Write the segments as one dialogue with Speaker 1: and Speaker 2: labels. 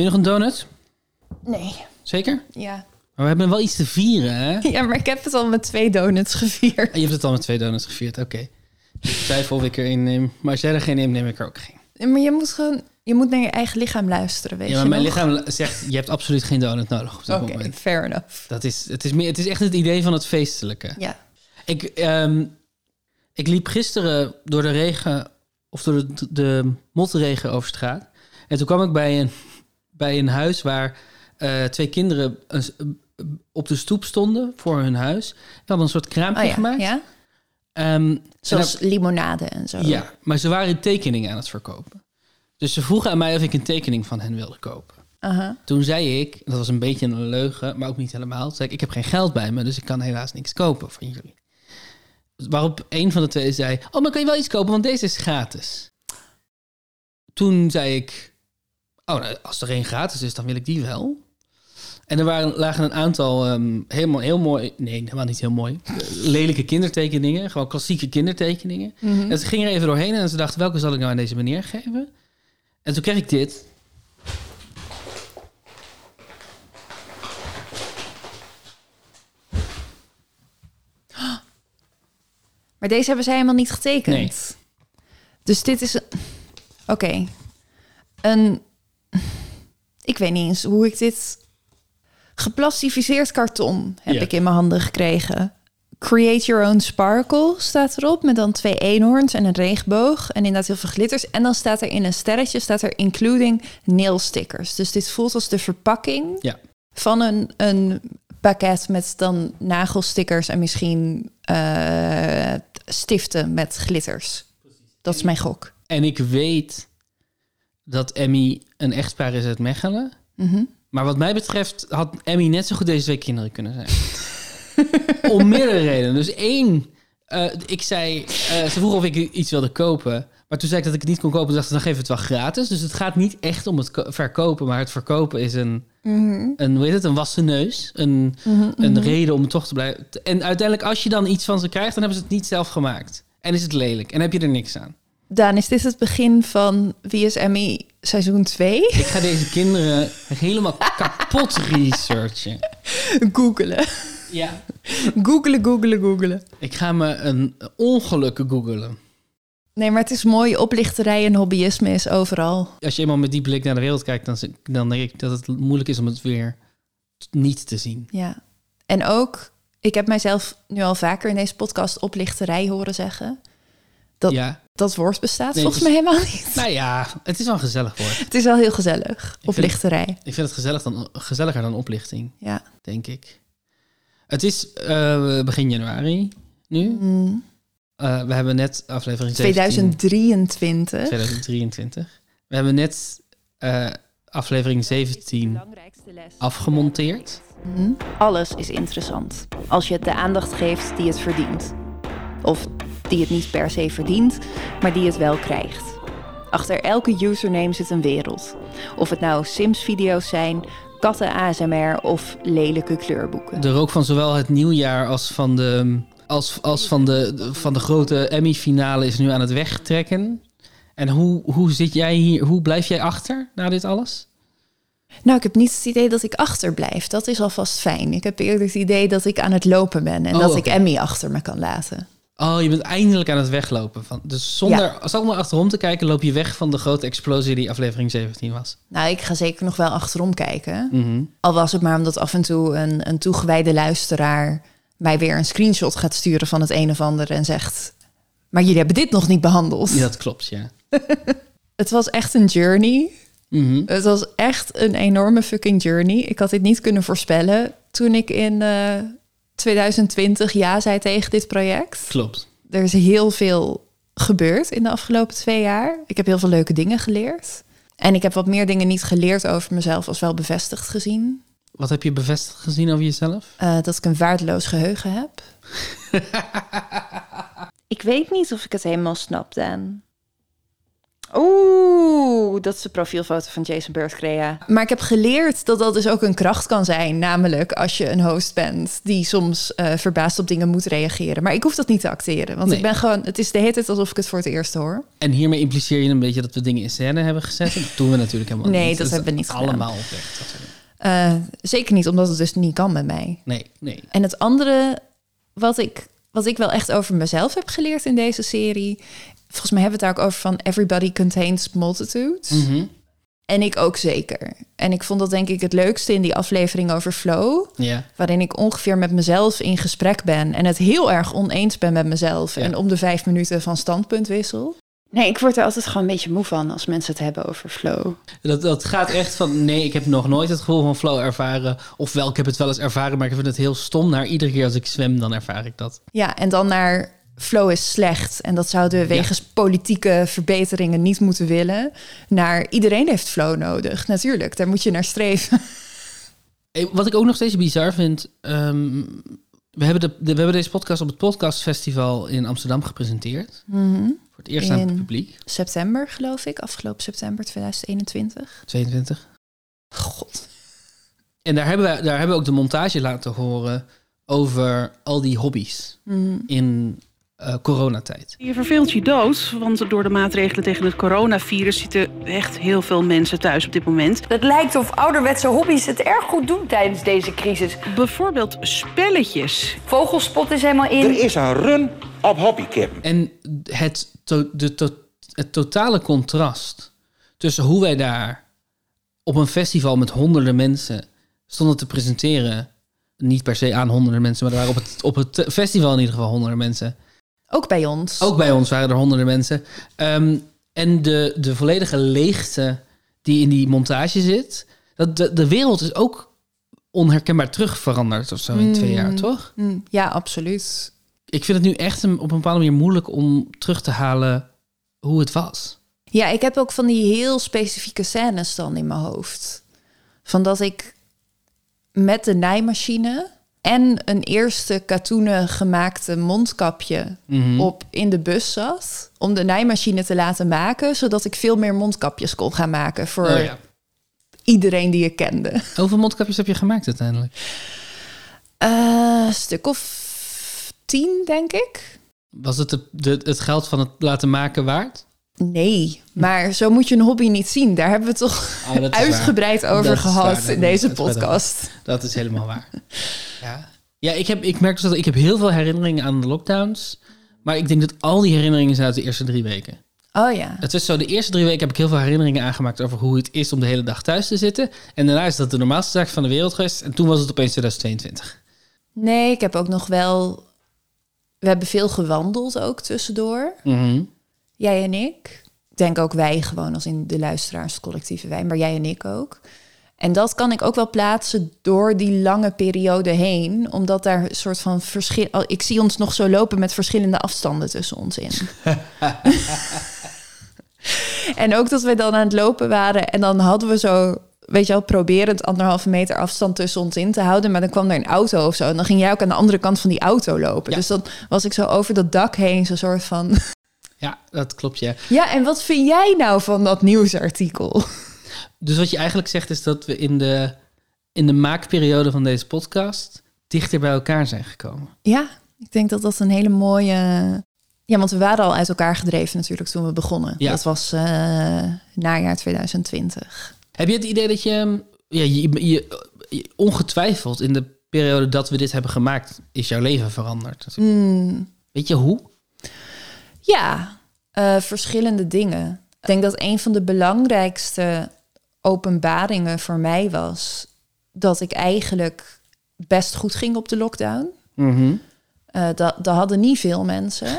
Speaker 1: Wil je nog een donut?
Speaker 2: Nee.
Speaker 1: Zeker?
Speaker 2: Ja.
Speaker 1: Maar we hebben wel iets te vieren, hè?
Speaker 2: Ja, maar ik heb het al met twee donuts gevierd.
Speaker 1: Je hebt het al met twee donuts gevierd, oké. Ik twijfel of ik er neem. Maar als jij er geen neemt, neem ik er ook geen.
Speaker 2: Maar je moet gewoon... Je moet naar je eigen lichaam luisteren, weet
Speaker 1: Ja, maar
Speaker 2: je
Speaker 1: mijn
Speaker 2: nog?
Speaker 1: lichaam zegt, je hebt absoluut geen donut nodig op dit
Speaker 2: Oké,
Speaker 1: moment.
Speaker 2: fair enough.
Speaker 1: Dat is, het, is meer, het is echt het idee van het feestelijke.
Speaker 2: Ja.
Speaker 1: Ik, ehm, ik liep gisteren door de regen, of door de, de motregen over straat. En toen kwam ik bij een, bij een huis waar eh, twee kinderen op de stoep stonden voor hun huis. Ze hadden een soort kraampje
Speaker 2: Oh ja,
Speaker 1: gemaakt.
Speaker 2: ja?
Speaker 1: Ehm, en
Speaker 2: Zoals limonade en zo.
Speaker 1: ja, maar ze waren tekeningen aan het verkopen. Dus ze vroegen aan mij of ik een tekening van hen wilde kopen. Toen zei ik, dat was een beetje een leugen, maar ook niet helemaal. Toen zei ik, ik heb geen geld bij me, dus ik kan helaas niks kopen van jullie. Waarop een van de twee zei, oh, maar kan je wel iets kopen, want deze is gratis. Toen zei ik, oh, nou, als er één gratis is, dan wil ik die wel. En er waren, lagen een aantal ehm, helemaal heel mooi, nee, helemaal niet heel mooi, lelijke kindertekeningen, gewoon klassieke kindertekeningen. En ze gingen er even doorheen en ze dachten, welke zal ik nou aan deze meneer geven? En toen kreeg ik dit.
Speaker 2: Maar deze hebben zij helemaal niet getekend.
Speaker 1: Nee.
Speaker 2: Dus dit is... Oké. Een... Ik weet niet eens hoe ik dit... Geplastificeerd karton heb
Speaker 1: Ja.
Speaker 2: ik in mijn handen gekregen. Create your own sparkle staat erop. Met dan twee eenhoorns en een regenboog. En inderdaad heel veel glitters. En dan staat er in een sterretje... staat er including nail stickers. Dus dit voelt als de verpakking
Speaker 1: Ja.
Speaker 2: van een, een pakket met dan nagelstickers en misschien eh, stiften met glitters. Dat is mijn gok.
Speaker 1: En ik weet dat Emmy een echtpaar is uit Mechelen.
Speaker 2: Mhm.
Speaker 1: Maar wat mij betreft had Emmy net zo goed deze twee kinderen kunnen zijn. Om meerdere redenen. Dus één, eh, ik zei, eh, ze vroeg of ik iets wilde kopen. Maar toen zei ik dat ik het niet kon kopen. Dacht ze, dan geef het wel gratis. Dus het gaat niet echt om het ko- verkopen. Maar het verkopen is een, een hoe heet het, een wassen neus. Een, een reden om toch te blijven. En uiteindelijk, als je dan iets van ze krijgt, dan hebben ze het niet zelf gemaakt. En is het lelijk. En heb je er niks aan.
Speaker 2: Daan, is dit het begin van Wie is Emmy seizoen 2?
Speaker 1: Ik ga deze kinderen helemaal kapot researchen.
Speaker 2: Googelen.
Speaker 1: Ja.
Speaker 2: Googelen, googelen, googelen.
Speaker 1: Ik ga me een ongeluk googelen.
Speaker 2: Nee, maar het is mooi. Oplichterij en hobbyisme is overal.
Speaker 1: Als je eenmaal met die blik naar de wereld kijkt, dan, dan denk ik dat het moeilijk is om het weer niet te zien.
Speaker 2: Ja. En ook, ik heb mijzelf nu al vaker in deze podcast oplichterij horen zeggen. Dat,
Speaker 1: Ja.
Speaker 2: dat woord bestaat
Speaker 1: Nee,
Speaker 2: volgens
Speaker 1: het
Speaker 2: mij helemaal niet.
Speaker 1: Nou ja, het is wel een gezellig woord.
Speaker 2: Het is wel heel gezellig.
Speaker 1: vind-
Speaker 2: Oplichterij.
Speaker 1: Ik vind het gezellig dan, gezelliger dan oplichting,
Speaker 2: Ja.
Speaker 1: denk ik. Het is eh, begin januari nu.
Speaker 2: Mm.
Speaker 1: Eh, we hebben net aflevering 17,
Speaker 2: 2023.
Speaker 1: 2023. We hebben net eh, aflevering 17 afgemonteerd.
Speaker 2: Mhm.
Speaker 3: Alles is interessant als je het de aandacht geeft die het verdient. Of die het niet per se verdient, maar die het wel krijgt. Achter elke username zit een wereld. Of het nou Sims-video's zijn, katten ASMR of lelijke kleurboeken.
Speaker 1: De rook van zowel het nieuwjaar als van de, als, als van de, van de grote Emmy-finale is nu aan het wegtrekken. En hoe, hoe zit jij hier? Hoe blijf jij achter na dit alles?
Speaker 2: Nou, ik heb niet het idee dat ik achterblijf. Dat is alvast fijn. Ik heb eerder het idee dat ik aan het lopen ben en
Speaker 1: Oh,
Speaker 2: dat ik. Emmy achter me kan laten.
Speaker 1: Oh, je bent eindelijk aan het weglopen. Van, dus zonder, zonder achterom te kijken, loop je weg van de grote explosie die aflevering 17 was.
Speaker 2: Nou, ik ga zeker nog wel achterom kijken.
Speaker 1: Mhm.
Speaker 2: Al was het maar omdat af en toe een, een toegewijde luisteraar mij weer een screenshot gaat sturen van het een of ander en zegt: Maar jullie hebben dit nog niet behandeld.
Speaker 1: Ja, dat klopt, ja.
Speaker 2: Het was echt een journey.
Speaker 1: Mhm.
Speaker 2: Het was echt een enorme fucking journey. Ik had dit niet kunnen voorspellen toen ik in eh, 2020 ja zei tegen dit project.
Speaker 1: Klopt.
Speaker 2: Er is heel veel gebeurd in de afgelopen twee jaar. Ik heb heel veel leuke dingen geleerd. En ik heb wat meer dingen niet geleerd over mezelf als wel bevestigd gezien.
Speaker 1: Wat heb je bevestigd gezien over jezelf?
Speaker 2: Eh, dat ik een waardeloos geheugen heb.
Speaker 3: Ik weet niet of ik het helemaal snap, Daan. Oeh, dat is de profielfoto van Jason Birthcrea.
Speaker 2: Maar ik heb geleerd dat dat dus ook een kracht kan zijn. Namelijk als je een host bent die soms eh, verbaasd op dingen moet reageren. Maar ik hoef dat niet te acteren. Want
Speaker 1: Nee.
Speaker 2: ik ben gewoon, het is de hele tijd alsof ik het voor het eerst hoor.
Speaker 1: En hiermee impliceer je een beetje dat we dingen in scène hebben gezet. Dat doen we natuurlijk helemaal
Speaker 2: Nee,
Speaker 1: niet.
Speaker 2: dat
Speaker 1: is
Speaker 2: hebben we niet gedaan.
Speaker 1: Allemaal oprecht. Dat
Speaker 2: Eh, zeker niet omdat het dus niet kan met mij.
Speaker 1: Nee, nee.
Speaker 2: En het andere wat ik, wat ik wel echt over mezelf heb geleerd in deze serie. Volgens mij hebben we het daar ook over van everybody contains multitudes.
Speaker 1: Mhm.
Speaker 2: En ik ook zeker. En ik vond dat denk ik het leukste in die aflevering over flow.
Speaker 1: Ja.
Speaker 2: Waarin ik ongeveer met mezelf in gesprek ben. En het heel erg oneens ben met mezelf.
Speaker 1: Ja.
Speaker 2: En om de vijf minuten van standpunt wissel.
Speaker 3: Nee, ik word er altijd gewoon een beetje moe van als mensen het hebben over flow.
Speaker 1: Dat, dat gaat echt van, nee, ik heb nog nooit het gevoel van flow ervaren. Ofwel, ik heb het wel eens ervaren, maar ik vind het heel stom. Naar iedere keer als ik zwem, dan ervaar ik dat.
Speaker 2: Ja, en dan naar flow is slecht. En dat zouden we wegens politieke verbeteringen niet moeten willen. Naar iedereen heeft flow nodig. Natuurlijk, daar moet je naar streven.
Speaker 1: Wat ik ook nog steeds bizar vind. ehm, we, hebben de, de- we hebben deze podcast op het podcastfestival in Amsterdam gepresenteerd. Voor het eerst aan het publiek.
Speaker 2: September, geloof ik. Afgelopen september 2021.
Speaker 1: 22.
Speaker 2: God.
Speaker 1: En daar hebben, we, daar hebben we ook de montage laten horen over al die hobby's in eh, coronatijd.
Speaker 4: Je verveelt je dood, want door de maatregelen tegen het coronavirus zitten echt heel veel mensen thuis op dit moment.
Speaker 5: Het lijkt of ouderwetse hobby's het erg goed doen tijdens deze crisis.
Speaker 4: Bijvoorbeeld spelletjes.
Speaker 5: Vogelspot is helemaal in.
Speaker 6: Er is een run op hobbykippen.
Speaker 1: En het, to- de, to- het totale contrast tussen hoe wij daar op een festival met honderden mensen stonden te presenteren. Niet per se aan honderden mensen, maar er waren op het, op het festival in ieder geval honderden mensen.
Speaker 2: Ook bij ons.
Speaker 1: Ook bij ons waren er honderden mensen. Ehm, en de, de volledige leegte die in die montage zit. Dat de, de wereld is ook onherkenbaar terug veranderd of zo in twee jaar, toch?
Speaker 2: Mm, ja, absoluut.
Speaker 1: Ik vind het nu echt een, op een bepaalde manier moeilijk om terug te halen hoe het was.
Speaker 2: Ja, ik heb ook van die heel specifieke scènes dan in mijn hoofd. Van dat ik met de naaimachine en een eerste katoenen gemaakte mondkapje op in de bus zat. Om de naaimachine te laten maken, zodat ik veel meer mondkapjes kon gaan maken voor
Speaker 1: Oh ja.
Speaker 2: iedereen die ik kende.
Speaker 1: Hoeveel mondkapjes heb je gemaakt uiteindelijk?
Speaker 2: Eh, een stuk of tien, denk ik.
Speaker 1: Was het de, de, het geld van het laten maken waard?
Speaker 2: Nee, maar zo moet je een hobby niet zien. Daar hebben we toch
Speaker 1: Oh, is
Speaker 2: uitgebreid
Speaker 1: waar.
Speaker 2: over
Speaker 1: Dat
Speaker 2: gehad in deze
Speaker 1: dat is waar.
Speaker 2: podcast.
Speaker 1: Dat is helemaal waar. Ja, ja ik, heb, ik merk dus dat ik heb heel veel herinneringen aan de lockdowns. Maar ik denk dat al die herinneringen zijn uit de eerste drie weken.
Speaker 2: Oh ja.
Speaker 1: Het is zo, de eerste drie weken heb ik heel veel herinneringen aangemaakt over hoe het is om de hele dag thuis te zitten. En daarna is dat de normaalste zaak van de wereld geweest. En toen was het opeens 2022.
Speaker 2: Nee, ik heb ook nog wel. We hebben veel gewandeld ook tussendoor.
Speaker 1: Mhm.
Speaker 2: Jij en ik. Ik denk ook wij gewoon als in de luisteraars, het collectieve wij, maar jij en ik ook. En dat kan ik ook wel plaatsen door die lange periode heen, omdat daar een soort van verschil. Ik zie ons nog zo lopen met verschillende afstanden tussen ons in. en ook dat we dan aan het lopen waren en dan hadden we zo, weet je wel, proberend anderhalve meter afstand tussen ons in te houden, maar dan kwam er een auto of zo en dan ging jij ook aan de andere kant van die auto lopen.
Speaker 1: Ja.
Speaker 2: Dus dan was ik zo over dat dak heen, zo'n soort van.
Speaker 1: Ja, dat klopt, ja.
Speaker 2: Ja, en wat vind jij nou van dat nieuwsartikel?
Speaker 1: Dus wat je eigenlijk zegt is dat we in de, in de maakperiode van deze podcast dichter bij elkaar zijn gekomen.
Speaker 2: Ja, ik denk dat dat een hele mooie. Ja, want we waren al uit elkaar gedreven natuurlijk toen we begonnen.
Speaker 1: Ja.
Speaker 2: Dat was eh, najaar 2020.
Speaker 1: Heb je het idee dat je, ja, je, je, je- ongetwijfeld in de periode dat we dit hebben gemaakt, is jouw leven veranderd? Weet je hoe?
Speaker 2: Ja, eh, verschillende dingen. Ik denk dat een van de belangrijkste openbaringen voor mij was dat ik eigenlijk best goed ging op de lockdown. Eh, dat, dat hadden niet veel mensen.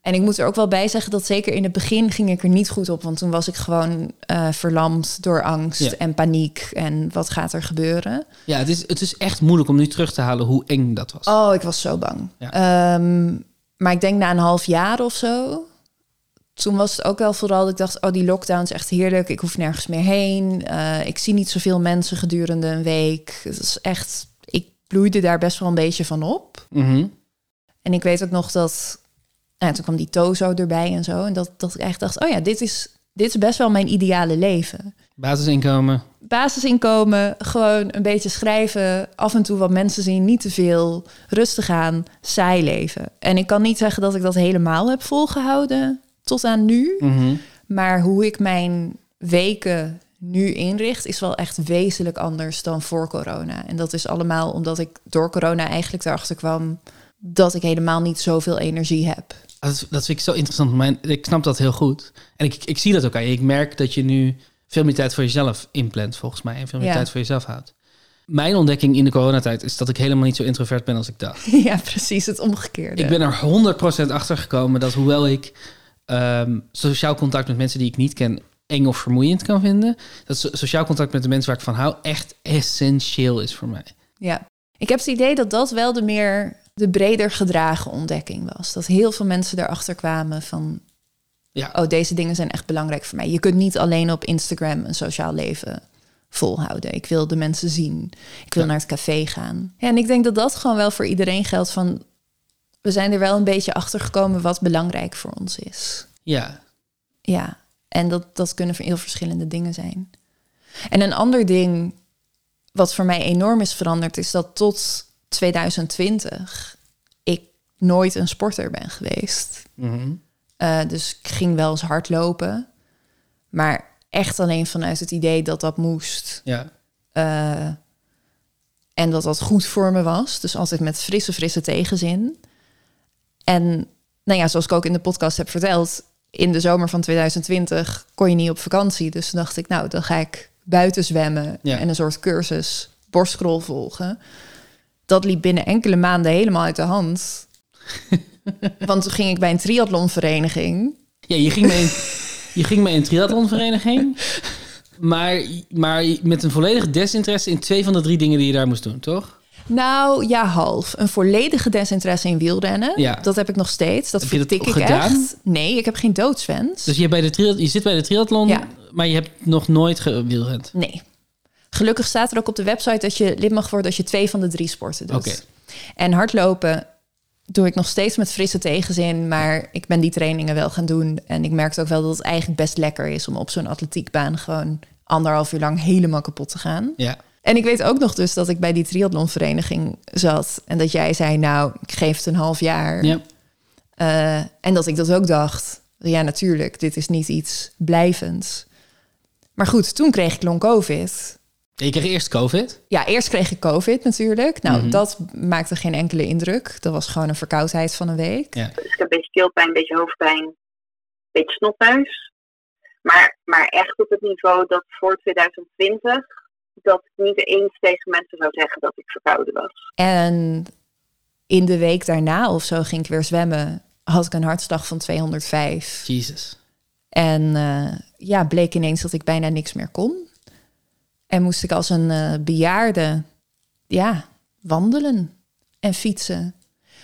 Speaker 2: En ik moet er ook wel bij zeggen dat zeker in het begin ging ik er niet goed op. Want toen was ik gewoon eh, verlamd door angst
Speaker 1: Ja.
Speaker 2: en paniek. En wat gaat er gebeuren?
Speaker 1: Ja, het is, het is echt moeilijk om nu terug te halen hoe eng dat was.
Speaker 2: Oh, ik was zo bang.
Speaker 1: Ja.
Speaker 2: Ehm, maar ik denk na een half jaar of zo. Toen was het ook wel vooral dat ik dacht... oh, die lockdown is echt heerlijk. Ik hoef nergens meer heen. Eh, ik zie niet zoveel mensen gedurende een week. Het is echt... Ik bloeide daar best wel een beetje van op.
Speaker 1: Mhm.
Speaker 2: En ik weet ook nog dat... Nou, toen kwam die Tozo erbij en zo. En dat, dat ik echt dacht... oh ja, dit is, dit is best wel mijn ideale leven.
Speaker 1: Basisinkomen.
Speaker 2: Basisinkomen, gewoon een beetje schrijven, af en toe wat mensen zien, niet te veel, rustig aan, saai leven. En ik kan niet zeggen dat ik dat helemaal heb volgehouden tot aan nu.
Speaker 1: Mhm.
Speaker 2: Maar hoe ik mijn weken nu inricht, is wel echt wezenlijk anders dan voor corona. En dat is allemaal omdat ik door corona eigenlijk erachter kwam dat ik helemaal niet zoveel energie heb.
Speaker 1: Dat, vind ik zo interessant. Maar ik snap dat heel goed. En ik, ik zie dat ook aan je. Ik merk dat je nu veel meer tijd voor jezelf inplant, volgens mij. En veel meer
Speaker 2: Ja.
Speaker 1: tijd voor jezelf houdt. Mijn ontdekking in de coronatijd is dat ik helemaal niet zo introvert ben als ik dacht.
Speaker 2: ja, precies het omgekeerde.
Speaker 1: Ik ben er 100% achter gekomen dat hoewel ik ehm, sociaal contact met mensen die ik niet ken eng of vermoeiend kan vinden, dat so- sociaal contact met de mensen waar ik van hou echt essentieel is voor mij.
Speaker 2: Ja, ik heb het idee dat dat wel de meer de breder gedragen ontdekking was. Dat heel veel mensen erachter kwamen van,
Speaker 1: Ja.
Speaker 2: oh, deze dingen zijn echt belangrijk voor mij. Je kunt niet alleen op Instagram een sociaal leven volhouden. Ik wil de mensen zien. Ik wil
Speaker 1: Ja.
Speaker 2: naar het café gaan. Ja, en ik denk dat dat gewoon wel voor iedereen geldt van, we zijn er wel een beetje achter gekomen wat belangrijk voor ons is.
Speaker 1: Ja,
Speaker 2: Ja, en dat, dat kunnen heel verschillende dingen zijn. En een ander ding wat voor mij enorm is veranderd, is dat tot 2020 ik nooit een sporter ben geweest.
Speaker 1: Mhm.
Speaker 2: Eh, dus ik ging wel eens hardlopen, maar echt alleen vanuit het idee dat dat moest.
Speaker 1: ja.
Speaker 2: Eh, en dat dat goed voor me was. Dus altijd met frisse, frisse tegenzin. En nou ja, zoals ik ook in de podcast heb verteld, in de zomer van 2020 kon je niet op vakantie. Dus toen dacht ik, nou, dan ga ik buiten zwemmen
Speaker 1: Ja.
Speaker 2: en een soort cursus borstkrol volgen. Dat liep binnen enkele maanden helemaal uit de hand. Want toen ging ik bij een triathlonvereniging.
Speaker 1: Ja, je ging mee in, je ging mee in een triathlonvereniging. Maar, maar met een volledige desinteresse in twee van de drie dingen die je daar moest doen, toch?
Speaker 2: Nou, ja, half. Een volledige desinteresse in wielrennen.
Speaker 1: Ja.
Speaker 2: Dat heb ik nog steeds. Dat
Speaker 1: Heb je dat
Speaker 2: vertik ik
Speaker 1: gedaan?
Speaker 2: echt. Nee, ik heb geen doodswens.
Speaker 1: Dus je, bij de je zit bij de triathlon,
Speaker 2: Ja.
Speaker 1: maar je hebt nog nooit gewielrend.
Speaker 2: Nee. Gelukkig staat er ook op de website dat je lid mag worden als je twee van de drie sporten doet.
Speaker 1: Oké.
Speaker 2: En hardlopen doe ik nog steeds met frisse tegenzin, maar ik ben die trainingen wel gaan doen. En ik merkte ook wel dat het eigenlijk best lekker is om op zo'n atletiekbaan gewoon anderhalf uur lang helemaal kapot te gaan.
Speaker 1: Ja.
Speaker 2: En ik weet ook nog dus dat ik bij die triathlonvereniging zat en dat jij zei, nou, ik geef het een half jaar.
Speaker 1: ja.
Speaker 2: Eh, en dat ik dat ook dacht. Ja, natuurlijk, dit is niet iets blijvends. Maar goed, toen kreeg ik long COVID.
Speaker 1: Je kreeg eerst COVID.
Speaker 2: Ja, eerst kreeg ik COVID natuurlijk. Nou,
Speaker 1: Mhm.
Speaker 2: dat maakte geen enkele indruk. Dat was gewoon een verkoudheid van een week.
Speaker 1: Ja.
Speaker 7: Dus ik heb een beetje keelpijn, een beetje hoofdpijn, een beetje snotneus. Maar, maar echt op het niveau dat voor 2020, dat ik niet eens tegen mensen zou zeggen dat ik verkouden was.
Speaker 2: En in de week daarna of zo ging ik weer zwemmen. Had ik een hartslag van 205.
Speaker 1: Jesus.
Speaker 2: En eh, ja, bleek ineens dat ik bijna niks meer kon. En moest ik als een eh, bejaarde, ja, wandelen en fietsen.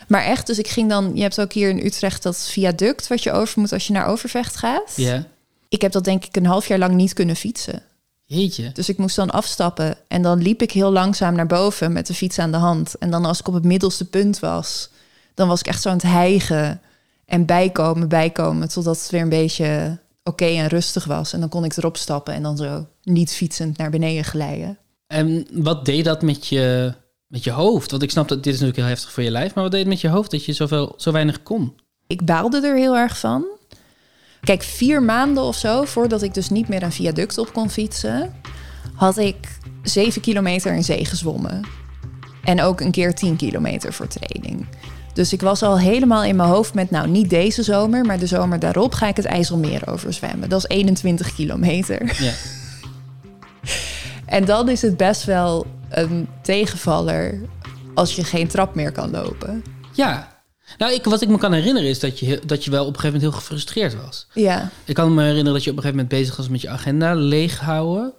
Speaker 2: Maar echt, dus ik ging dan... Je hebt ook hier in Utrecht dat viaduct wat je over moet als je naar Overvecht gaat.
Speaker 1: Ja.
Speaker 2: Ik heb dat denk ik een half jaar lang niet kunnen fietsen.
Speaker 1: Jeetje.
Speaker 2: Dus ik moest dan afstappen en dan liep ik heel langzaam naar boven met de fiets aan de hand. En dan als ik op het middelste punt was, dan was ik echt zo aan het hijgen en bijkomen, bijkomen, totdat het weer een beetje oké en rustig was. En dan kon ik erop stappen en dan zo niet fietsend naar beneden glijden.
Speaker 1: En wat deed dat met je, met je hoofd? Want ik snap dat dit is natuurlijk heel heftig voor je lijf, maar wat deed het met je hoofd dat je zoveel, zo weinig kon?
Speaker 2: Ik baalde er heel erg van. Kijk, vier maanden of zo voordat ik dus niet meer een viaduct op kon fietsen, had ik zeven kilometer in zee gezwommen. En ook een keer 10 kilometer voor training. Dus ik was al helemaal in mijn hoofd met, nou niet deze zomer, maar de zomer daarop ga ik het IJsselmeer overzwemmen. Dat is 21 kilometer.
Speaker 1: Ja.
Speaker 2: En dan is het best wel een tegenvaller als je geen trap meer kan lopen.
Speaker 1: Ja. Nou, ik, wat ik me kan herinneren is dat je, dat je wel op een gegeven moment heel gefrustreerd was.
Speaker 2: Ja,
Speaker 1: Ik kan me herinneren dat je op een gegeven moment bezig was met je agenda leeghouden.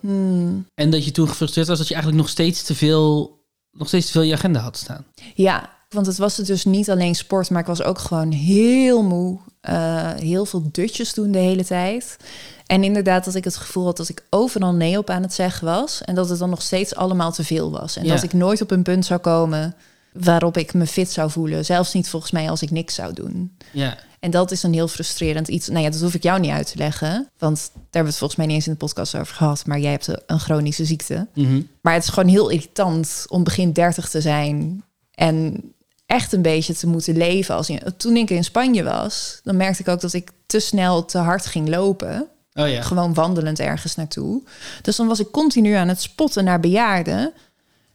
Speaker 1: En dat je toen gefrustreerd was dat je eigenlijk nog steeds te veel, nog steeds te veel je agenda had staan.
Speaker 2: Ja, want het was dus niet alleen sport, maar ik was ook gewoon heel moe. Eh, heel veel dutjes doen de hele tijd. En inderdaad dat ik het gevoel had dat ik overal nee op aan het zeggen was. En dat het dan nog steeds allemaal te veel was. En
Speaker 1: Ja.
Speaker 2: dat ik nooit op een punt zou komen waarop ik me fit zou voelen. Zelfs niet volgens mij als ik niks zou doen.
Speaker 1: Ja.
Speaker 2: En dat is een heel frustrerend iets. Nou ja, dat hoef ik jou niet uit te leggen. Want daar hebben we het volgens mij niet eens in de podcast over gehad. Maar jij hebt een chronische ziekte.
Speaker 1: Mhm.
Speaker 2: Maar het is gewoon heel irritant om begin 30 te zijn. En echt een beetje te moeten leven. Als je, toen ik in Spanje was, dan merkte ik ook dat ik te snel te hard ging lopen.
Speaker 1: Oh ja.
Speaker 2: Gewoon wandelend ergens naartoe. Dus dan was ik continu aan het spotten naar bejaarden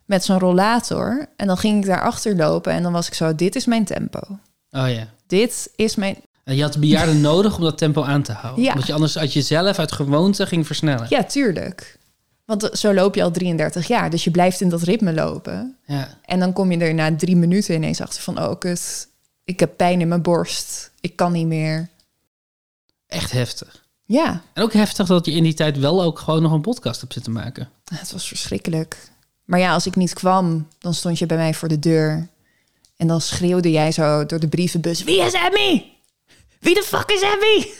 Speaker 2: met zo'n rollator. En dan ging ik daarachter lopen en dan was ik zo, dit is mijn tempo.
Speaker 1: Oh ja.
Speaker 2: Dit is mijn...
Speaker 1: En je had bejaarden nodig om dat tempo aan te houden.
Speaker 2: Ja.
Speaker 1: Want je anders uit jezelf, uit gewoonte, ging versnellen.
Speaker 2: Ja, tuurlijk. Want zo loop je al 33 jaar, dus je blijft in dat ritme lopen.
Speaker 1: Ja.
Speaker 2: En dan kom je er na drie minuten ineens achter van... oh, kut, ik heb pijn in mijn borst. Ik kan niet meer.
Speaker 1: Echt heftig.
Speaker 2: Ja,
Speaker 1: En ook heftig dat je in die tijd wel ook gewoon nog een podcast hebt zitten maken.
Speaker 2: het was verschrikkelijk. Maar ja, als ik niet kwam, dan stond je bij mij voor de deur. En dan schreeuwde jij zo door de brievenbus... Wie is Emmy? Wie de fuck is Emmy?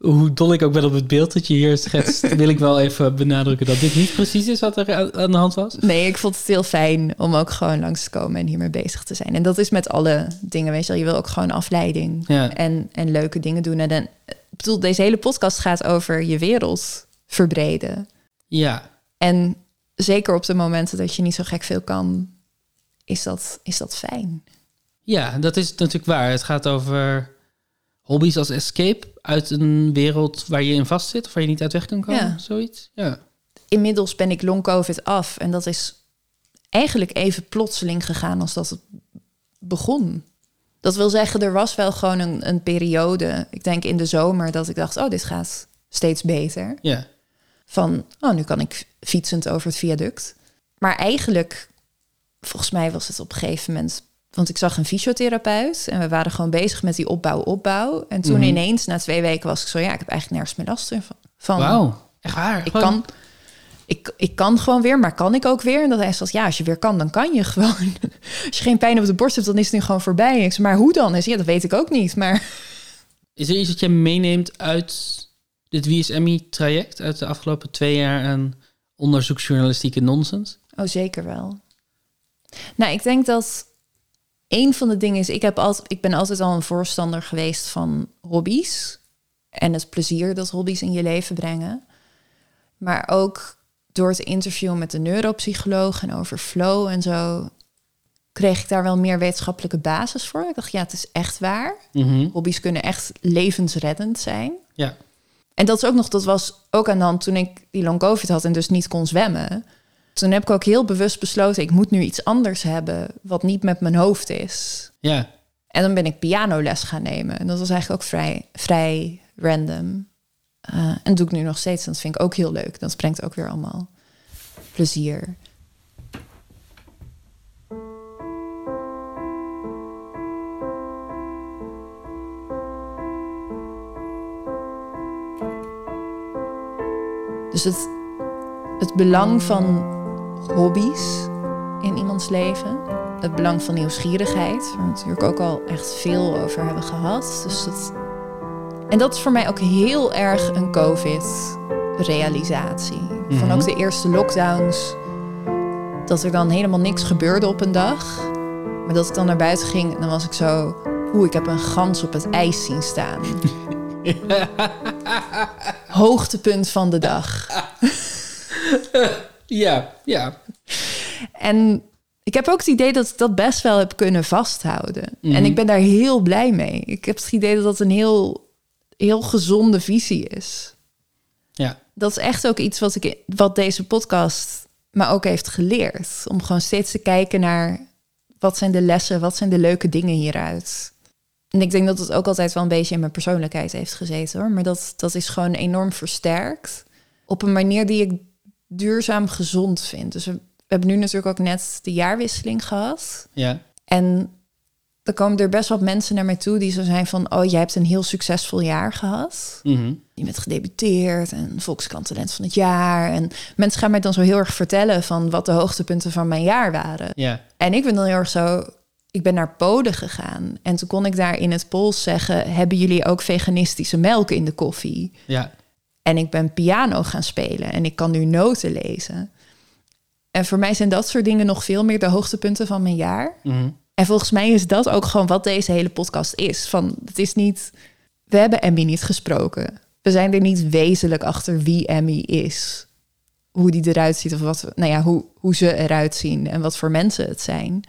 Speaker 1: Hoe dol ik ook ben op het beeld dat je hier schetst, wil ik wel even benadrukken dat dit niet precies is wat er aan- de hand was.
Speaker 2: Nee, ik vond het heel fijn om ook gewoon langs te komen en hiermee bezig te zijn. En dat is met alle dingen, weet je wel. Je wil ook gewoon afleiding
Speaker 1: Ja.
Speaker 2: en, en leuke dingen doen. En dan, ik bedoel, deze hele podcast gaat over je wereld verbreden.
Speaker 1: Ja,
Speaker 2: En zeker op de momenten dat je niet zo gek veel kan, is dat, is dat fijn.
Speaker 1: ja, dat is natuurlijk waar. Het gaat over hobby's als escape uit een wereld waar je in vastzit of waar je niet uit weg kan komen.
Speaker 2: Ja.
Speaker 1: Zoiets. Ja.
Speaker 2: Inmiddels ben ik long covid af en dat is eigenlijk even plotseling gegaan als dat het begon. Dat wil zeggen, er was wel gewoon een, een periode, ik denk in de zomer, dat ik dacht, oh, dit gaat steeds beter.
Speaker 1: Ja.
Speaker 2: Van, oh, nu kan ik fietsend over het viaduct. Maar eigenlijk, volgens mij was het op een gegeven moment... Want ik zag een fysiotherapeut en we waren gewoon bezig met die opbouw, opbouw. En toen
Speaker 1: Mhm.
Speaker 2: ineens, na twee weken, was ik zo... ja, ik heb eigenlijk nergens meer last van. van
Speaker 1: Wauw. Echt waar.
Speaker 2: ik
Speaker 1: Gewoon-
Speaker 2: kan, ik, ik kan gewoon weer, maar kan ik ook weer? En dat hij zegt, ja, als je weer kan, dan kan je gewoon. Als je geen pijn op de borst hebt, dan is het nu gewoon voorbij. Ik zeg, maar hoe dan? Zegt, ja, dat weet ik ook niet. Maar
Speaker 1: Is er iets dat je meeneemt uit dit WSMI-traject uit de afgelopen twee jaar aan onderzoeksjournalistieke nonsens?
Speaker 2: Oh, zeker wel. Nou, ik denk dat een van de dingen is, ik, heb altijd, ik ben altijd al een voorstander geweest van hobby's. En het plezier dat hobby's in je leven brengen. Maar ook door het interview met de neuropsycholoog en over flow en zo, kreeg ik daar wel meer wetenschappelijke basis voor. Ik dacht, ja, het is echt waar.
Speaker 1: Mhm.
Speaker 2: Hobby's kunnen echt levensreddend zijn.
Speaker 1: Ja.
Speaker 2: En dat is ook nog, dat was ook aan de hand toen ik die long covid had en dus niet kon zwemmen. Toen heb ik ook heel bewust besloten, ik moet nu iets anders hebben wat niet met mijn hoofd is.
Speaker 1: Ja.
Speaker 2: En dan ben ik pianoles gaan nemen. En dat was eigenlijk ook vrij, vrij random. Eh, en dat doe ik nu nog steeds. En dat vind ik ook heel leuk. Dat brengt ook weer allemaal plezier. Dus het, het belang van hobby's in iemands leven. Het belang van nieuwsgierigheid, waar we natuurlijk ook al echt veel over hebben gehad. Dus dat, en dat is voor mij ook heel erg een COVID-realisatie. Van
Speaker 1: Mhm.
Speaker 2: ook de eerste lockdowns, dat er dan helemaal niks gebeurde op een dag. Maar dat ik dan naar buiten ging en dan was ik zo... Oeh, ik heb een gans op het ijs zien staan. Hoogtepunt van de dag.
Speaker 1: Ja, ja.
Speaker 2: En ik heb ook het idee dat ik dat best wel heb kunnen vasthouden.
Speaker 1: Mhm.
Speaker 2: En ik ben daar heel blij mee. Ik heb het idee dat dat een heel, heel gezonde visie is.
Speaker 1: Ja.
Speaker 2: Dat is echt ook iets wat, ik, wat deze podcast me ook heeft geleerd. Om gewoon steeds te kijken naar wat zijn de lessen, wat zijn de leuke dingen hieruit. En ik denk dat het ook altijd wel een beetje in mijn persoonlijkheid heeft gezeten hoor. Maar dat, dat is gewoon enorm versterkt. Op een manier die ik duurzaam gezond vind. Dus we, we hebben nu natuurlijk ook net de jaarwisseling gehad.
Speaker 1: Ja.
Speaker 2: En er komen er best wat mensen naar mij toe die zo zijn van... oh, jij hebt een heel succesvol jaar gehad.
Speaker 1: Mhm.
Speaker 2: Je bent gedebuteerd en Volkskrant Talent van het jaar. En mensen gaan mij dan zo heel erg vertellen... van wat de hoogtepunten van mijn jaar waren.
Speaker 1: Ja.
Speaker 2: En ik ben dan heel erg zo... Ik ben naar Polen gegaan. En toen kon ik daar in het Pools zeggen... hebben jullie ook veganistische melk in de koffie?
Speaker 1: Ja.
Speaker 2: En ik ben piano gaan spelen en ik kan nu noten lezen. En voor mij zijn dat soort dingen nog veel meer de hoogtepunten van mijn jaar.
Speaker 1: Mhm.
Speaker 2: En volgens mij is dat ook gewoon wat deze hele podcast is. Van, het is niet... We hebben Emmy niet gesproken. We zijn er niet wezenlijk achter wie Emmy is. Hoe die eruit ziet of wat, nou ja, hoe, hoe ze eruit zien en wat voor mensen het zijn.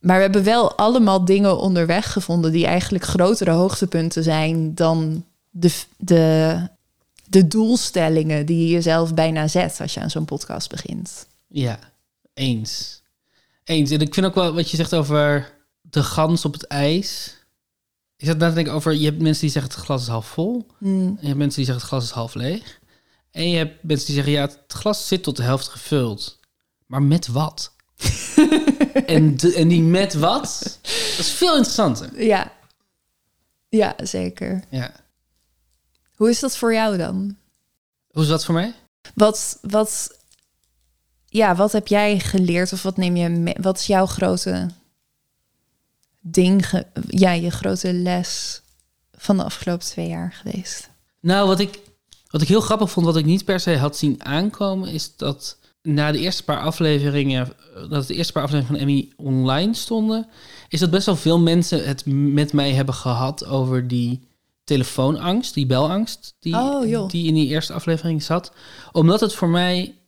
Speaker 2: Maar we hebben wel allemaal dingen onderweg gevonden die eigenlijk grotere hoogtepunten zijn dan de, de, de doelstellingen die je jezelf bijna zet als je aan zo'n podcast begint.
Speaker 1: Ja, eens. Eens. En ik vind ook wel wat je zegt over de gans op het ijs. Ik zat na te denken over, je hebt mensen die zeggen het glas is half vol.
Speaker 2: Hmm.
Speaker 1: En je hebt mensen die zeggen het glas is half leeg. En je hebt mensen die zeggen, ja, het glas zit tot de helft gevuld. Maar met wat? en, de, en die met wat, dat is veel interessanter.
Speaker 2: Ja. Ja, zeker.
Speaker 1: Ja.
Speaker 2: Hoe is dat voor jou dan?
Speaker 1: Hoe is dat voor mij?
Speaker 2: Wat, wat, ja, wat heb jij geleerd of wat neem je mee? Wat is jouw grote ding, ge- ja, je grote les van de afgelopen twee jaar geweest?
Speaker 1: Nou, wat ik, wat ik heel grappig vond, wat ik niet per se had zien aankomen, is dat na de eerste paar afleveringen, dat de eerste paar afleveringen van Emmy online stonden, is dat best wel veel mensen het met mij hebben gehad over die telefoonangst, die belangst, die,
Speaker 2: Oh,
Speaker 1: die in die eerste aflevering zat. Omdat het voor mij,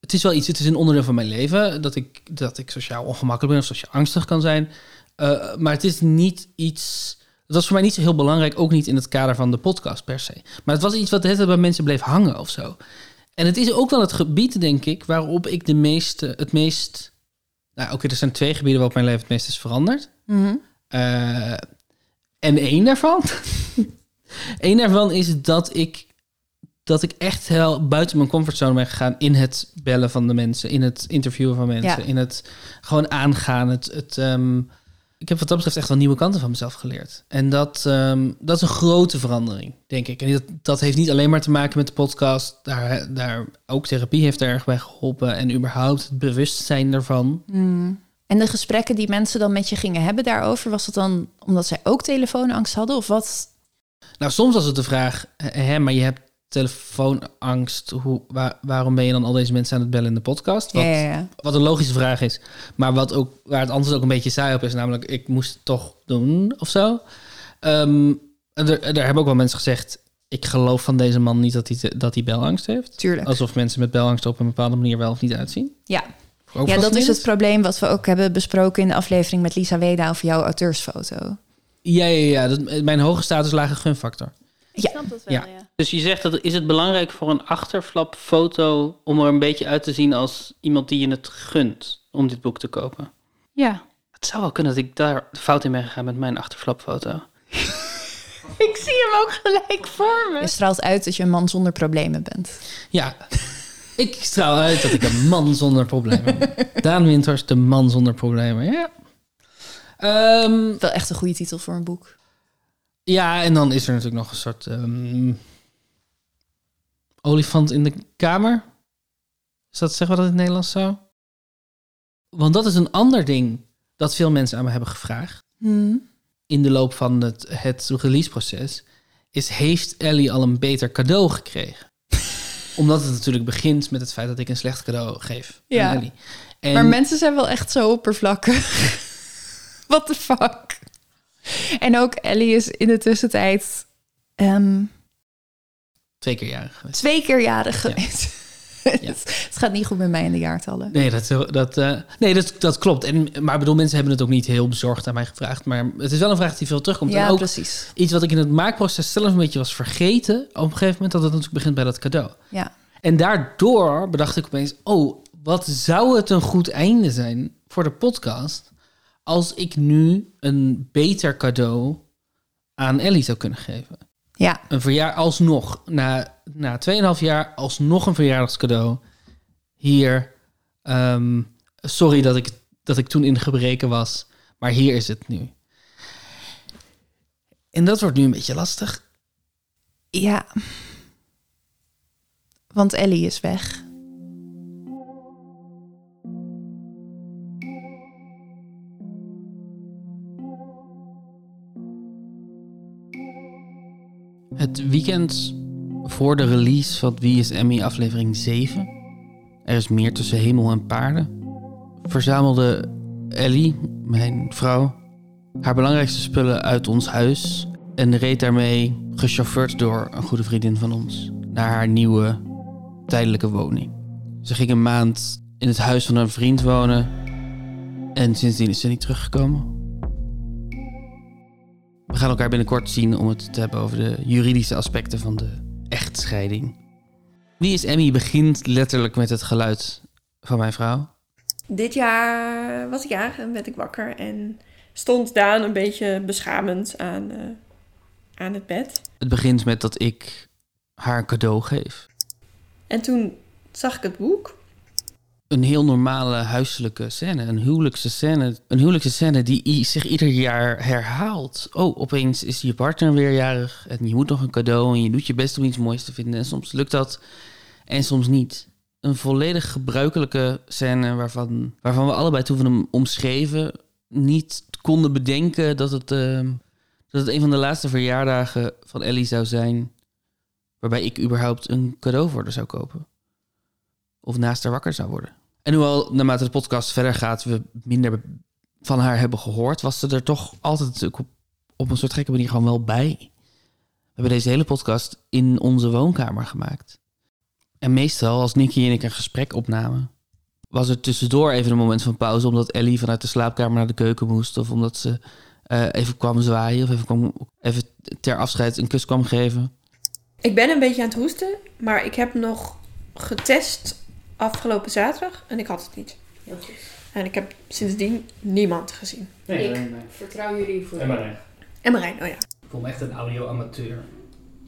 Speaker 1: het is wel iets, het is een onderdeel van mijn leven, dat ik, dat ik sociaal ongemakkelijk ben of sociaal angstig kan zijn. Uh, maar het is niet iets. Het was voor mij niet zo heel belangrijk, ook niet in het kader van de podcast per se. Maar het was iets wat tijd bij mensen bleef hangen of zo. En het is ook wel het gebied, denk ik, waarop ik de meeste, het meest. Nou, oké, er zijn twee gebieden waarop mijn leven het meest is veranderd.
Speaker 2: Mhm.
Speaker 1: Uh, en één daarvan. Eén daarvan is dat ik. Dat ik echt heel buiten mijn comfortzone ben gegaan in het bellen van de mensen, in het interviewen van mensen,
Speaker 2: Ja.
Speaker 1: in het gewoon aangaan. Het, het, um, ik heb wat dat betreft echt wel nieuwe kanten van mezelf geleerd. En dat, um, dat is een grote verandering, denk ik. En dat, dat heeft niet alleen maar te maken met de podcast. Daar, daar ook therapie heeft er erg bij geholpen. En überhaupt het bewustzijn ervan.
Speaker 2: Mm. En de gesprekken die mensen dan met je gingen hebben daarover, was het dan omdat zij ook telefoonangst hadden? Of wat?
Speaker 1: Nou, soms was het de vraag, hè, maar je hebt telefoonangst. Hoe, waar, waarom ben je dan al deze mensen aan het bellen in de podcast? Wat,
Speaker 2: Ja, ja, ja.
Speaker 1: wat een logische vraag is. Maar wat ook, waar het antwoord ook een beetje saai op is. Namelijk, ik moest het toch doen of zo. Ehm, en er, er hebben ook wel mensen gezegd... ik geloof van deze man niet dat hij, dat hij belangst heeft.
Speaker 2: Tuurlijk.
Speaker 1: Alsof mensen met belangst op een bepaalde manier wel of niet uitzien.
Speaker 2: Ja. Ja, dat is het probleem wat we ook hebben besproken in de aflevering met Lisa Weda over jouw auteursfoto.
Speaker 1: Ja, ja, ja. Dat, mijn hoge status lage gunfactor.
Speaker 2: Ja.
Speaker 1: Ja. Dus je zegt dat is het belangrijk voor een achterflapfoto om er een beetje uit te zien als iemand die je het gunt om dit boek te kopen.
Speaker 4: Ja.
Speaker 1: Het zou wel kunnen dat ik daar de fout in ben gegaan met mijn achterflapfoto.
Speaker 4: Ik zie hem ook gelijk voor me.
Speaker 2: Je straalt uit dat je een man zonder problemen bent.
Speaker 1: Ja, ik straal uit dat ik een man zonder problemen ben. Daan Winters, de man zonder problemen. Ja. Ehm,
Speaker 2: Wel echt een goede titel voor een boek.
Speaker 1: ja, en dan is er natuurlijk nog een soort ehm, olifant in de kamer. Is dat zeggen we dat in het Nederlands zo? Want dat is een ander ding dat veel mensen aan me hebben gevraagd. in de loop van het, het releaseproces, is heeft Ellie al een beter cadeau gekregen? Omdat het natuurlijk begint met het feit dat ik een slecht cadeau geef
Speaker 2: Ja.
Speaker 1: aan Ellie. En
Speaker 2: Maar mensen zijn wel echt zo oppervlakkig. What the fuck? En ook Ellie is in de tussentijd ehm,
Speaker 1: twee keer jarig geweest.
Speaker 2: twee keer jarig geweest. het, het gaat niet goed met mij in de jaartallen.
Speaker 1: Nee, dat, dat, eh, nee dat, dat klopt. En, maar ik bedoel, mensen hebben het ook niet heel bezorgd aan mij gevraagd. Maar het is wel een vraag die veel terugkomt.
Speaker 2: Ja,
Speaker 1: en ook
Speaker 2: precies.
Speaker 1: iets wat ik in het maakproces zelf een beetje was vergeten. Op een gegeven moment dat het natuurlijk begint bij dat cadeau.
Speaker 2: Ja.
Speaker 1: En daardoor bedacht ik opeens... oh, wat zou het een goed einde zijn voor de podcast... als ik nu een beter cadeau aan Ellie zou kunnen geven.
Speaker 2: Ja.
Speaker 1: Een verjaar alsnog, na, na 2,5 jaar, alsnog een verjaardagscadeau. Hier, ehm, sorry dat ik, dat ik toen in gebreken was, maar hier is het nu. En dat wordt nu een beetje lastig.
Speaker 2: Ja. Want Ellie is weg.
Speaker 1: Het weekend voor de release van Wie is Emmy aflevering 7... Er is meer tussen hemel en paarden... verzamelde Ellie, mijn vrouw, haar belangrijkste spullen uit ons huis en reed daarmee, gechauffeurd door een goede vriendin van ons, naar haar nieuwe tijdelijke woning. Ze ging een maand in het huis van een vriend wonen en sindsdien is ze niet teruggekomen. We gaan elkaar binnenkort zien om het te hebben over de juridische aspecten van de echtscheiding. Wie is Emmy begint letterlijk met het geluid van mijn vrouw.
Speaker 8: Dit jaar was ik jarig en werd ik wakker en stond Daan een beetje beschamend aan, eh, aan het bed.
Speaker 1: Het begint met dat ik haar een cadeau geef.
Speaker 8: En toen zag ik het boek.
Speaker 1: Een heel normale huiselijke scène, een huwelijkse scène. Een huwelijkse scène die zich ieder jaar herhaalt. Oh, opeens is je partner weer jarig en je moet nog een cadeau en je doet je best om iets moois te vinden. En soms lukt dat en soms niet. Een volledig gebruikelijke scène waarvan, waarvan we allebei toen we hem omschreven niet konden bedenken dat het, eh, dat het een van de laatste verjaardagen van Ellie zou zijn waarbij ik überhaupt een cadeau voor haar zou kopen. Of naast haar wakker zou worden. En hoewel naarmate de podcast verder gaat we minder van haar hebben gehoord, was ze er toch altijd op, op een soort gekke manier gewoon wel bij. We hebben deze hele podcast in onze woonkamer gemaakt. En meestal, als Nicky en ik een gesprek opnamen, was er tussendoor even een moment van pauze, omdat Ellie vanuit de slaapkamer naar de keuken moest, of omdat ze eh, even kwam zwaaien, of even, kwam, even ter afscheid een kus kwam geven.
Speaker 8: Ik ben een beetje aan het hoesten, maar ik heb nog getest afgelopen zaterdag en ik had het niet. En ik heb sindsdien niemand gezien.
Speaker 2: Vertrouw jullie voor
Speaker 8: En Marijn, oh ja.
Speaker 1: Ik voel me echt een audio-amateur.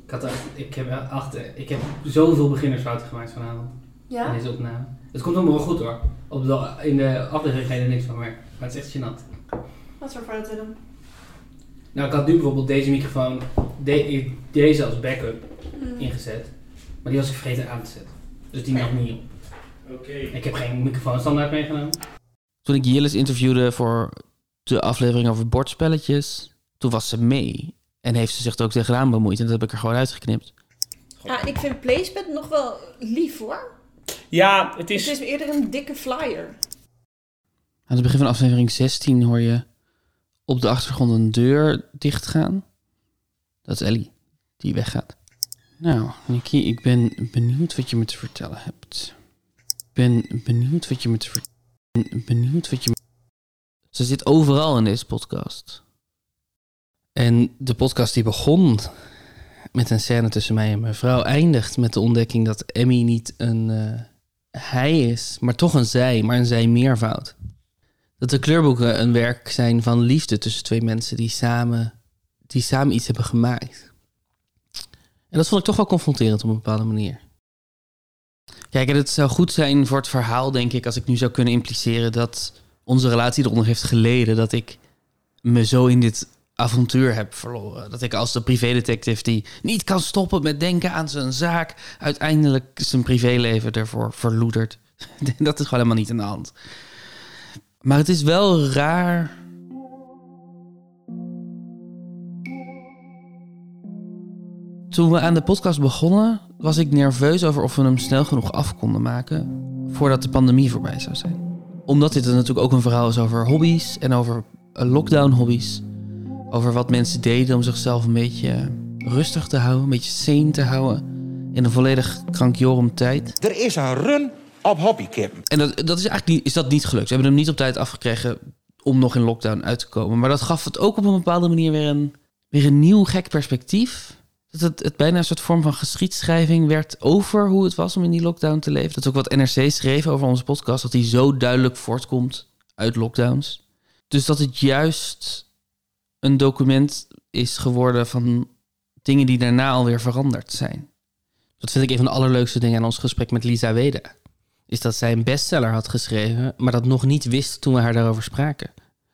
Speaker 1: Ik, had ik, heb achter, ik heb zoveel beginnersfouten gemaakt vanavond in deze opname. Het komt allemaal wel goed hoor. Op de, in de aflevering ga je er niks van merken. Maar het is echt gênant.
Speaker 8: Wat voor fouten dan?
Speaker 1: Nou, ik had nu bijvoorbeeld deze microfoon, de- deze als backup ingezet. Maar die was ik vergeten aan te zetten. Dus die nam niet op.
Speaker 9: Oké.
Speaker 1: Ik heb geen microfoon standaard meegenomen. Toen ik Jillis interviewde voor de aflevering over bordspelletjes, toen was ze mee. En heeft ze zich er ook tegenaan bemoeid. En dat heb ik er gewoon uitgeknipt.
Speaker 8: Ja, en ik vind Placement nog wel lief hoor.
Speaker 9: Ja, het is...
Speaker 8: Het is eerder een dikke flyer.
Speaker 1: Aan het begin van aflevering 16 hoor je op de achtergrond een deur dichtgaan. Dat is Ellie, die weggaat. Nou, Nicky, ik ben benieuwd wat je me te vertellen hebt. Ik ben benieuwd wat je me te vertellen Benieuwd wat je me... Ze zit overal in deze podcast. En de podcast die begon met een scène tussen mij en mijn vrouw... eindigt met de ontdekking dat Emmy niet een eh, hij is, maar toch een zij, maar een zij meervoud dat de kleurboeken een werk zijn van liefde tussen twee mensen die samen, die samen iets hebben gemaakt. En dat vond ik toch wel confronterend op een bepaalde manier. Kijk, en het zou goed zijn voor het verhaal, denk ik, als ik nu zou kunnen impliceren dat onze relatie eronder heeft geleden dat ik me zo in dit avontuur heb verloren. Dat ik als de privédetective die niet kan stoppen met denken aan zijn zaak, uiteindelijk zijn privéleven ervoor verloedert. Dat is gewoon helemaal niet aan de hand. Maar het is wel raar. Toen we aan de podcast begonnen, was ik nerveus over of we hem snel genoeg af konden maken voordat de pandemie voorbij zou zijn. Omdat dit natuurlijk ook een verhaal is over hobby's en over eh, lockdown-hobby's. Over wat mensen deden om zichzelf een beetje rustig te houden, een beetje sane te houden in een volledig krankjorum tijd.
Speaker 6: Er is een run op hobbykippen.
Speaker 1: En dat, dat is eigenlijk niet, is dat niet gelukt. We hebben hem niet op tijd afgekregen om nog in lockdown uit te komen. Maar dat gaf het ook op een bepaalde manier weer een, weer een nieuw gek perspectief. Dat het, bijna een soort vorm van geschiedschrijving werd over hoe het was om in die lockdown te leven. Dat is ook wat NRC schreef over onze podcast. Dat die zo duidelijk voortkomt uit lockdowns. Dus dat het juist een document is geworden van dingen die daarna alweer veranderd zijn. Dat vind ik een van de allerleukste dingen aan ons gesprek met Lisa Weda is dat zij een bestseller had geschreven, maar dat nog niet wist toen we haar daarover spraken.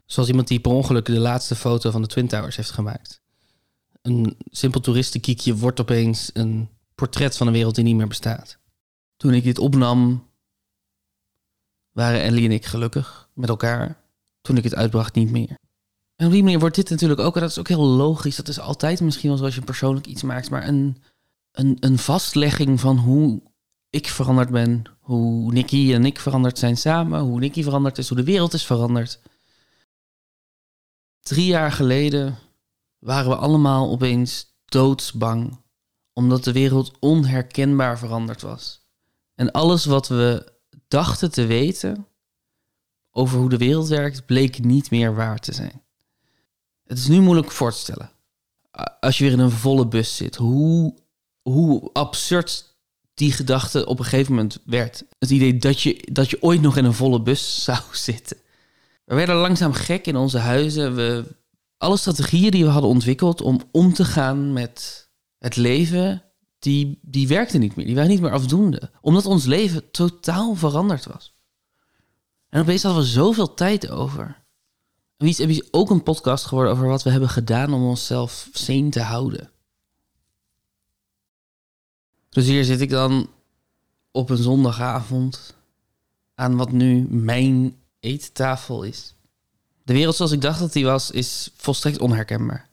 Speaker 1: Zoals iemand die per ongeluk de laatste foto van de Twin Towers heeft gemaakt. Een simpel toeristenkiekje wordt opeens een portret van een wereld die niet meer bestaat. Toen ik dit opnam, waren Ellie en ik gelukkig met elkaar. Toen ik het uitbracht, niet meer. En op die manier wordt dit natuurlijk ook, en dat is ook heel logisch, dat is altijd misschien wel zoals je persoonlijk iets maakt, maar een, een, een vastlegging van hoe ik veranderd ben, hoe Nicky en ik veranderd zijn samen, hoe Nicky veranderd is, hoe de wereld is veranderd. Drie jaar geleden waren we allemaal opeens doodsbang, omdat de wereld onherkenbaar veranderd was. En alles wat we dachten te weten over hoe de wereld werkt, bleek niet meer waar te zijn. Het is nu moeilijk voor te stellen. Als je weer in een volle bus zit, hoe, hoe absurd die gedachte op een gegeven moment werd. Het idee dat je, dat je ooit nog in een volle bus zou zitten. We werden langzaam gek in onze huizen. We, alle strategieën die we hadden ontwikkeld om om te gaan met het leven, die, die werkten niet meer. Die waren niet meer afdoende. Omdat ons leven totaal veranderd was. En opeens hadden we zoveel tijd over. En Wiets is ook een podcast geworden over wat we hebben gedaan om onszelf sane te houden. Dus hier zit ik dan op een zondagavond aan wat nu mijn eettafel is. De wereld zoals ik dacht dat die was, is volstrekt onherkenbaar.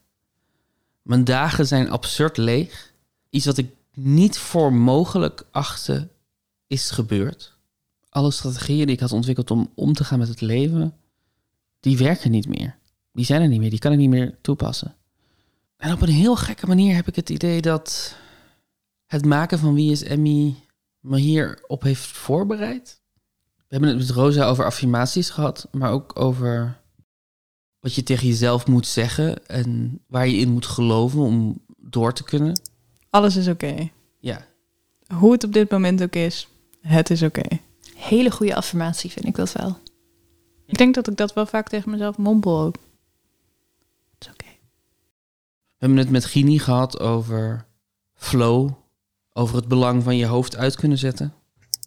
Speaker 1: Mijn dagen zijn absurd leeg. Iets wat ik niet voor mogelijk achtte, is gebeurd. Alle strategieën die ik had ontwikkeld om om te gaan met het leven, die werken niet meer. Die zijn er niet meer, die kan ik niet meer toepassen. En op een heel gekke manier heb ik het idee dat het maken van Wie is Emmy me hierop heeft voorbereid. We hebben het met Rosa over affirmaties gehad, maar ook over wat je tegen jezelf moet zeggen en waar je in moet geloven om door te kunnen.
Speaker 10: Alles is oké.
Speaker 1: Ja,
Speaker 10: Hoe het op dit moment ook is, het is oké.
Speaker 2: Hele goede affirmatie vind ik dat wel.
Speaker 10: Ik denk dat ik dat wel vaak tegen mezelf mompel ook. Het is oké.
Speaker 1: we hebben het met Gini gehad over flow, over het belang van je hoofd uit kunnen zetten.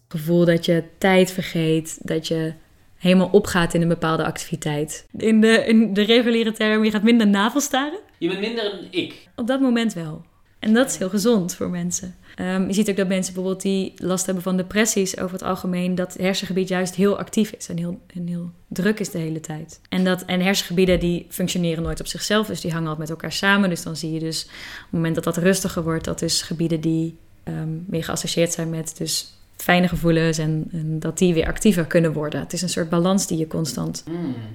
Speaker 11: gevoel dat je tijd vergeet, dat je helemaal opgaat in een bepaalde activiteit. In de, in de reguliere term, je gaat minder navelstaren.
Speaker 1: Je bent minder een ik.
Speaker 11: Op dat moment wel. En dat is heel gezond voor mensen. Ehm, je ziet ook dat mensen bijvoorbeeld die last hebben van depressies over het algemeen, dat het hersengebied juist heel actief is en heel, en heel druk is de hele tijd. En, dat, en hersengebieden die functioneren nooit op zichzelf, dus die hangen altijd met elkaar samen. Dus dan zie je dus op het moment dat dat rustiger wordt, dat dus gebieden die ehm, meer geassocieerd zijn met dus fijne gevoelens en, en dat die weer actiever kunnen worden. Het is een soort balans die je constant,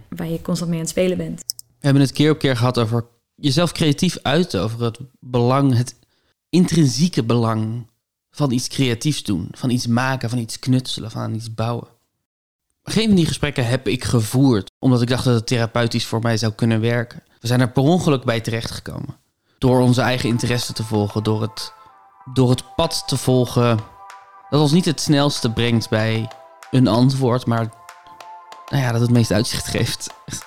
Speaker 11: waar je constant mee aan het spelen bent.
Speaker 1: We hebben het keer op keer gehad over jezelf creatief uiten, over het belang, het intrinsieke belang van iets creatiefs doen, van iets maken, van iets knutselen, van iets bouwen. Geen van die gesprekken heb ik gevoerd, omdat ik dacht dat het therapeutisch voor mij zou kunnen werken. We zijn er per ongeluk bij terechtgekomen. Door onze eigen interesse te volgen, door het, door het pad te volgen dat ons niet het snelste brengt bij een antwoord, maar nou ja, dat het meest uitzicht geeft. Het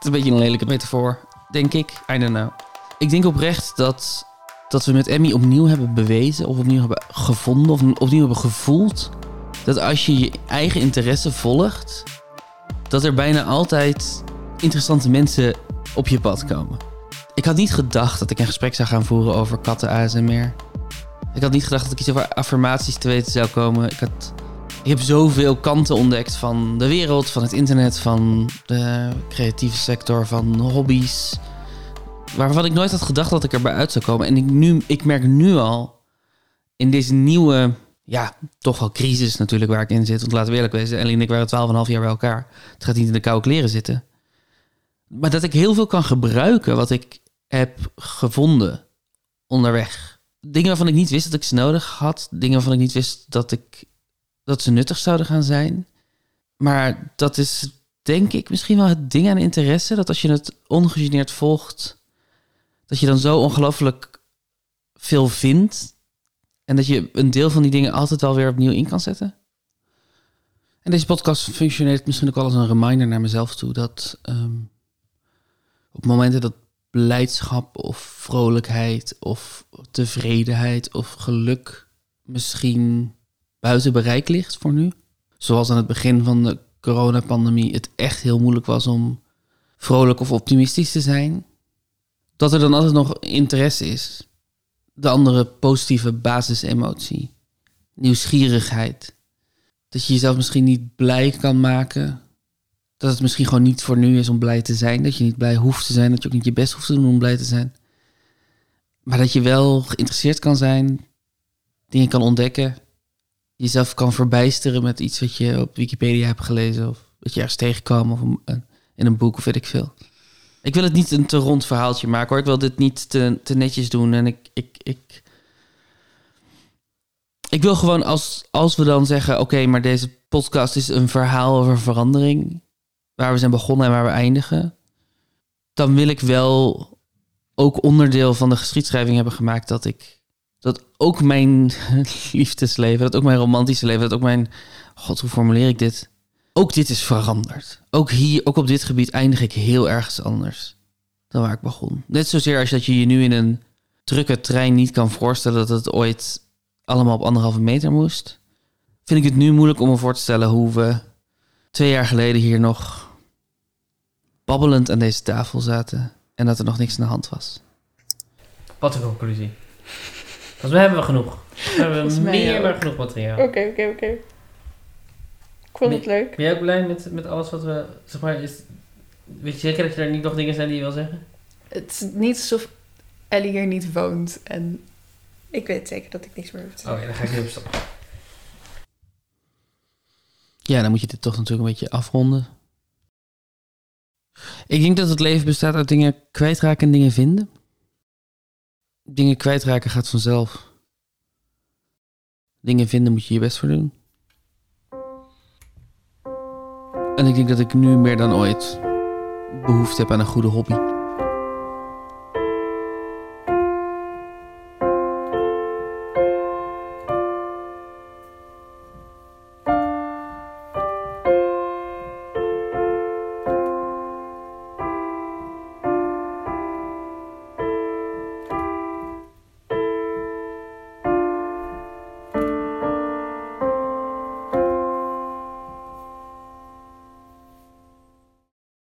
Speaker 1: is een beetje een lelijke metafoor, denk ik. I don't know. Ik denk oprecht dat, dat we met Emmy opnieuw hebben bewezen, of opnieuw hebben gevonden, of opnieuw hebben gevoeld. Dat als je je eigen interesse volgt, dat er bijna altijd interessante mensen op je pad komen. Ik had niet gedacht dat ik een gesprek zou gaan voeren over katten ASMR. Ik had niet gedacht dat ik iets over affirmaties te weten zou komen. Ik, had, ik heb zoveel kanten ontdekt van de wereld, van het internet, van de creatieve sector, van hobby's. Waarvan ik nooit had gedacht dat ik erbij uit zou komen. En ik, nu, ik merk nu al in deze nieuwe, ja, toch wel crisis natuurlijk waar ik in zit. Want laten we eerlijk wezen, Ellie en ik waren 12,5 jaar bij elkaar. Het gaat niet in de koude kleren zitten. Maar dat ik heel veel kan gebruiken wat ik heb gevonden onderweg dingen waarvan ik niet wist dat ik ze nodig had. Dingen waarvan ik niet wist dat, ik, dat ze nuttig zouden gaan zijn. Maar dat is denk ik misschien wel het ding aan interesse. Dat als je het ongegeneerd volgt, dat je dan zo ongelooflijk veel vindt. En dat je een deel van die dingen altijd wel weer opnieuw in kan zetten. En deze podcast functioneert misschien ook wel als een reminder naar mezelf toe. Dat um, op momenten dat blijdschap of vrolijkheid of tevredenheid of geluk misschien buiten bereik ligt voor nu. Zoals aan het begin van de coronapandemie het echt heel moeilijk was om vrolijk of optimistisch te zijn. Dat er dan altijd nog interesse is. De andere positieve basisemotie. Nieuwsgierigheid. Dat je jezelf misschien niet blij kan maken dat het misschien gewoon niet voor nu is om blij te zijn. Dat je niet blij hoeft te zijn. Dat je ook niet je best hoeft te doen om blij te zijn. Maar dat je wel geïnteresseerd kan zijn. Dingen kan ontdekken. Jezelf kan verbijsteren met iets wat je op Wikipedia hebt gelezen. Of dat je ergens tegenkwam. Of in een boek of weet ik veel. Ik wil het niet een te rond verhaaltje maken hoor. Ik wil dit niet te, te netjes doen. En ik, ik, ik, ik wil gewoon als, als we dan zeggen: oké, maar deze podcast is een verhaal over verandering. Waar we zijn begonnen en waar we eindigen. Dan wil ik wel ook onderdeel van de geschiedschrijving hebben gemaakt dat ik. Dat ook mijn liefdesleven, dat ook mijn romantische leven, dat ook mijn. God, hoe formuleer ik dit? Ook dit is veranderd. Ook hier, ook op dit gebied eindig ik heel ergens anders dan waar ik begon. Net zozeer als dat je je nu in een drukke trein niet kan voorstellen dat het ooit allemaal op anderhalve meter moest. Vind ik het nu moeilijk om me voor te stellen hoe we twee jaar geleden hier nog babbelend aan deze tafel zaten en dat er nog niks aan de hand was.
Speaker 12: Wat een conclusie. Volgens mij hebben we genoeg. We hebben meer dan genoeg materiaal.
Speaker 8: Oké, oké, oké. Ik vond het leuk.
Speaker 12: Ben jij ook blij met, met alles wat we... Zeg maar, is, weet je zeker dat er niet nog dingen zijn die je wil zeggen?
Speaker 2: Het is niet alsof Ellie hier niet woont. En
Speaker 8: Ik weet zeker dat ik niks meer hoef te
Speaker 12: Oh ja, dan ga ik nu op stap.
Speaker 1: Ja, dan moet je dit toch natuurlijk een beetje afronden. Ik denk dat het leven bestaat uit dingen kwijtraken en dingen vinden. Dingen kwijtraken gaat vanzelf. Dingen vinden moet je je best voor doen. En ik denk dat ik nu meer dan ooit behoefte heb aan een goede hobby.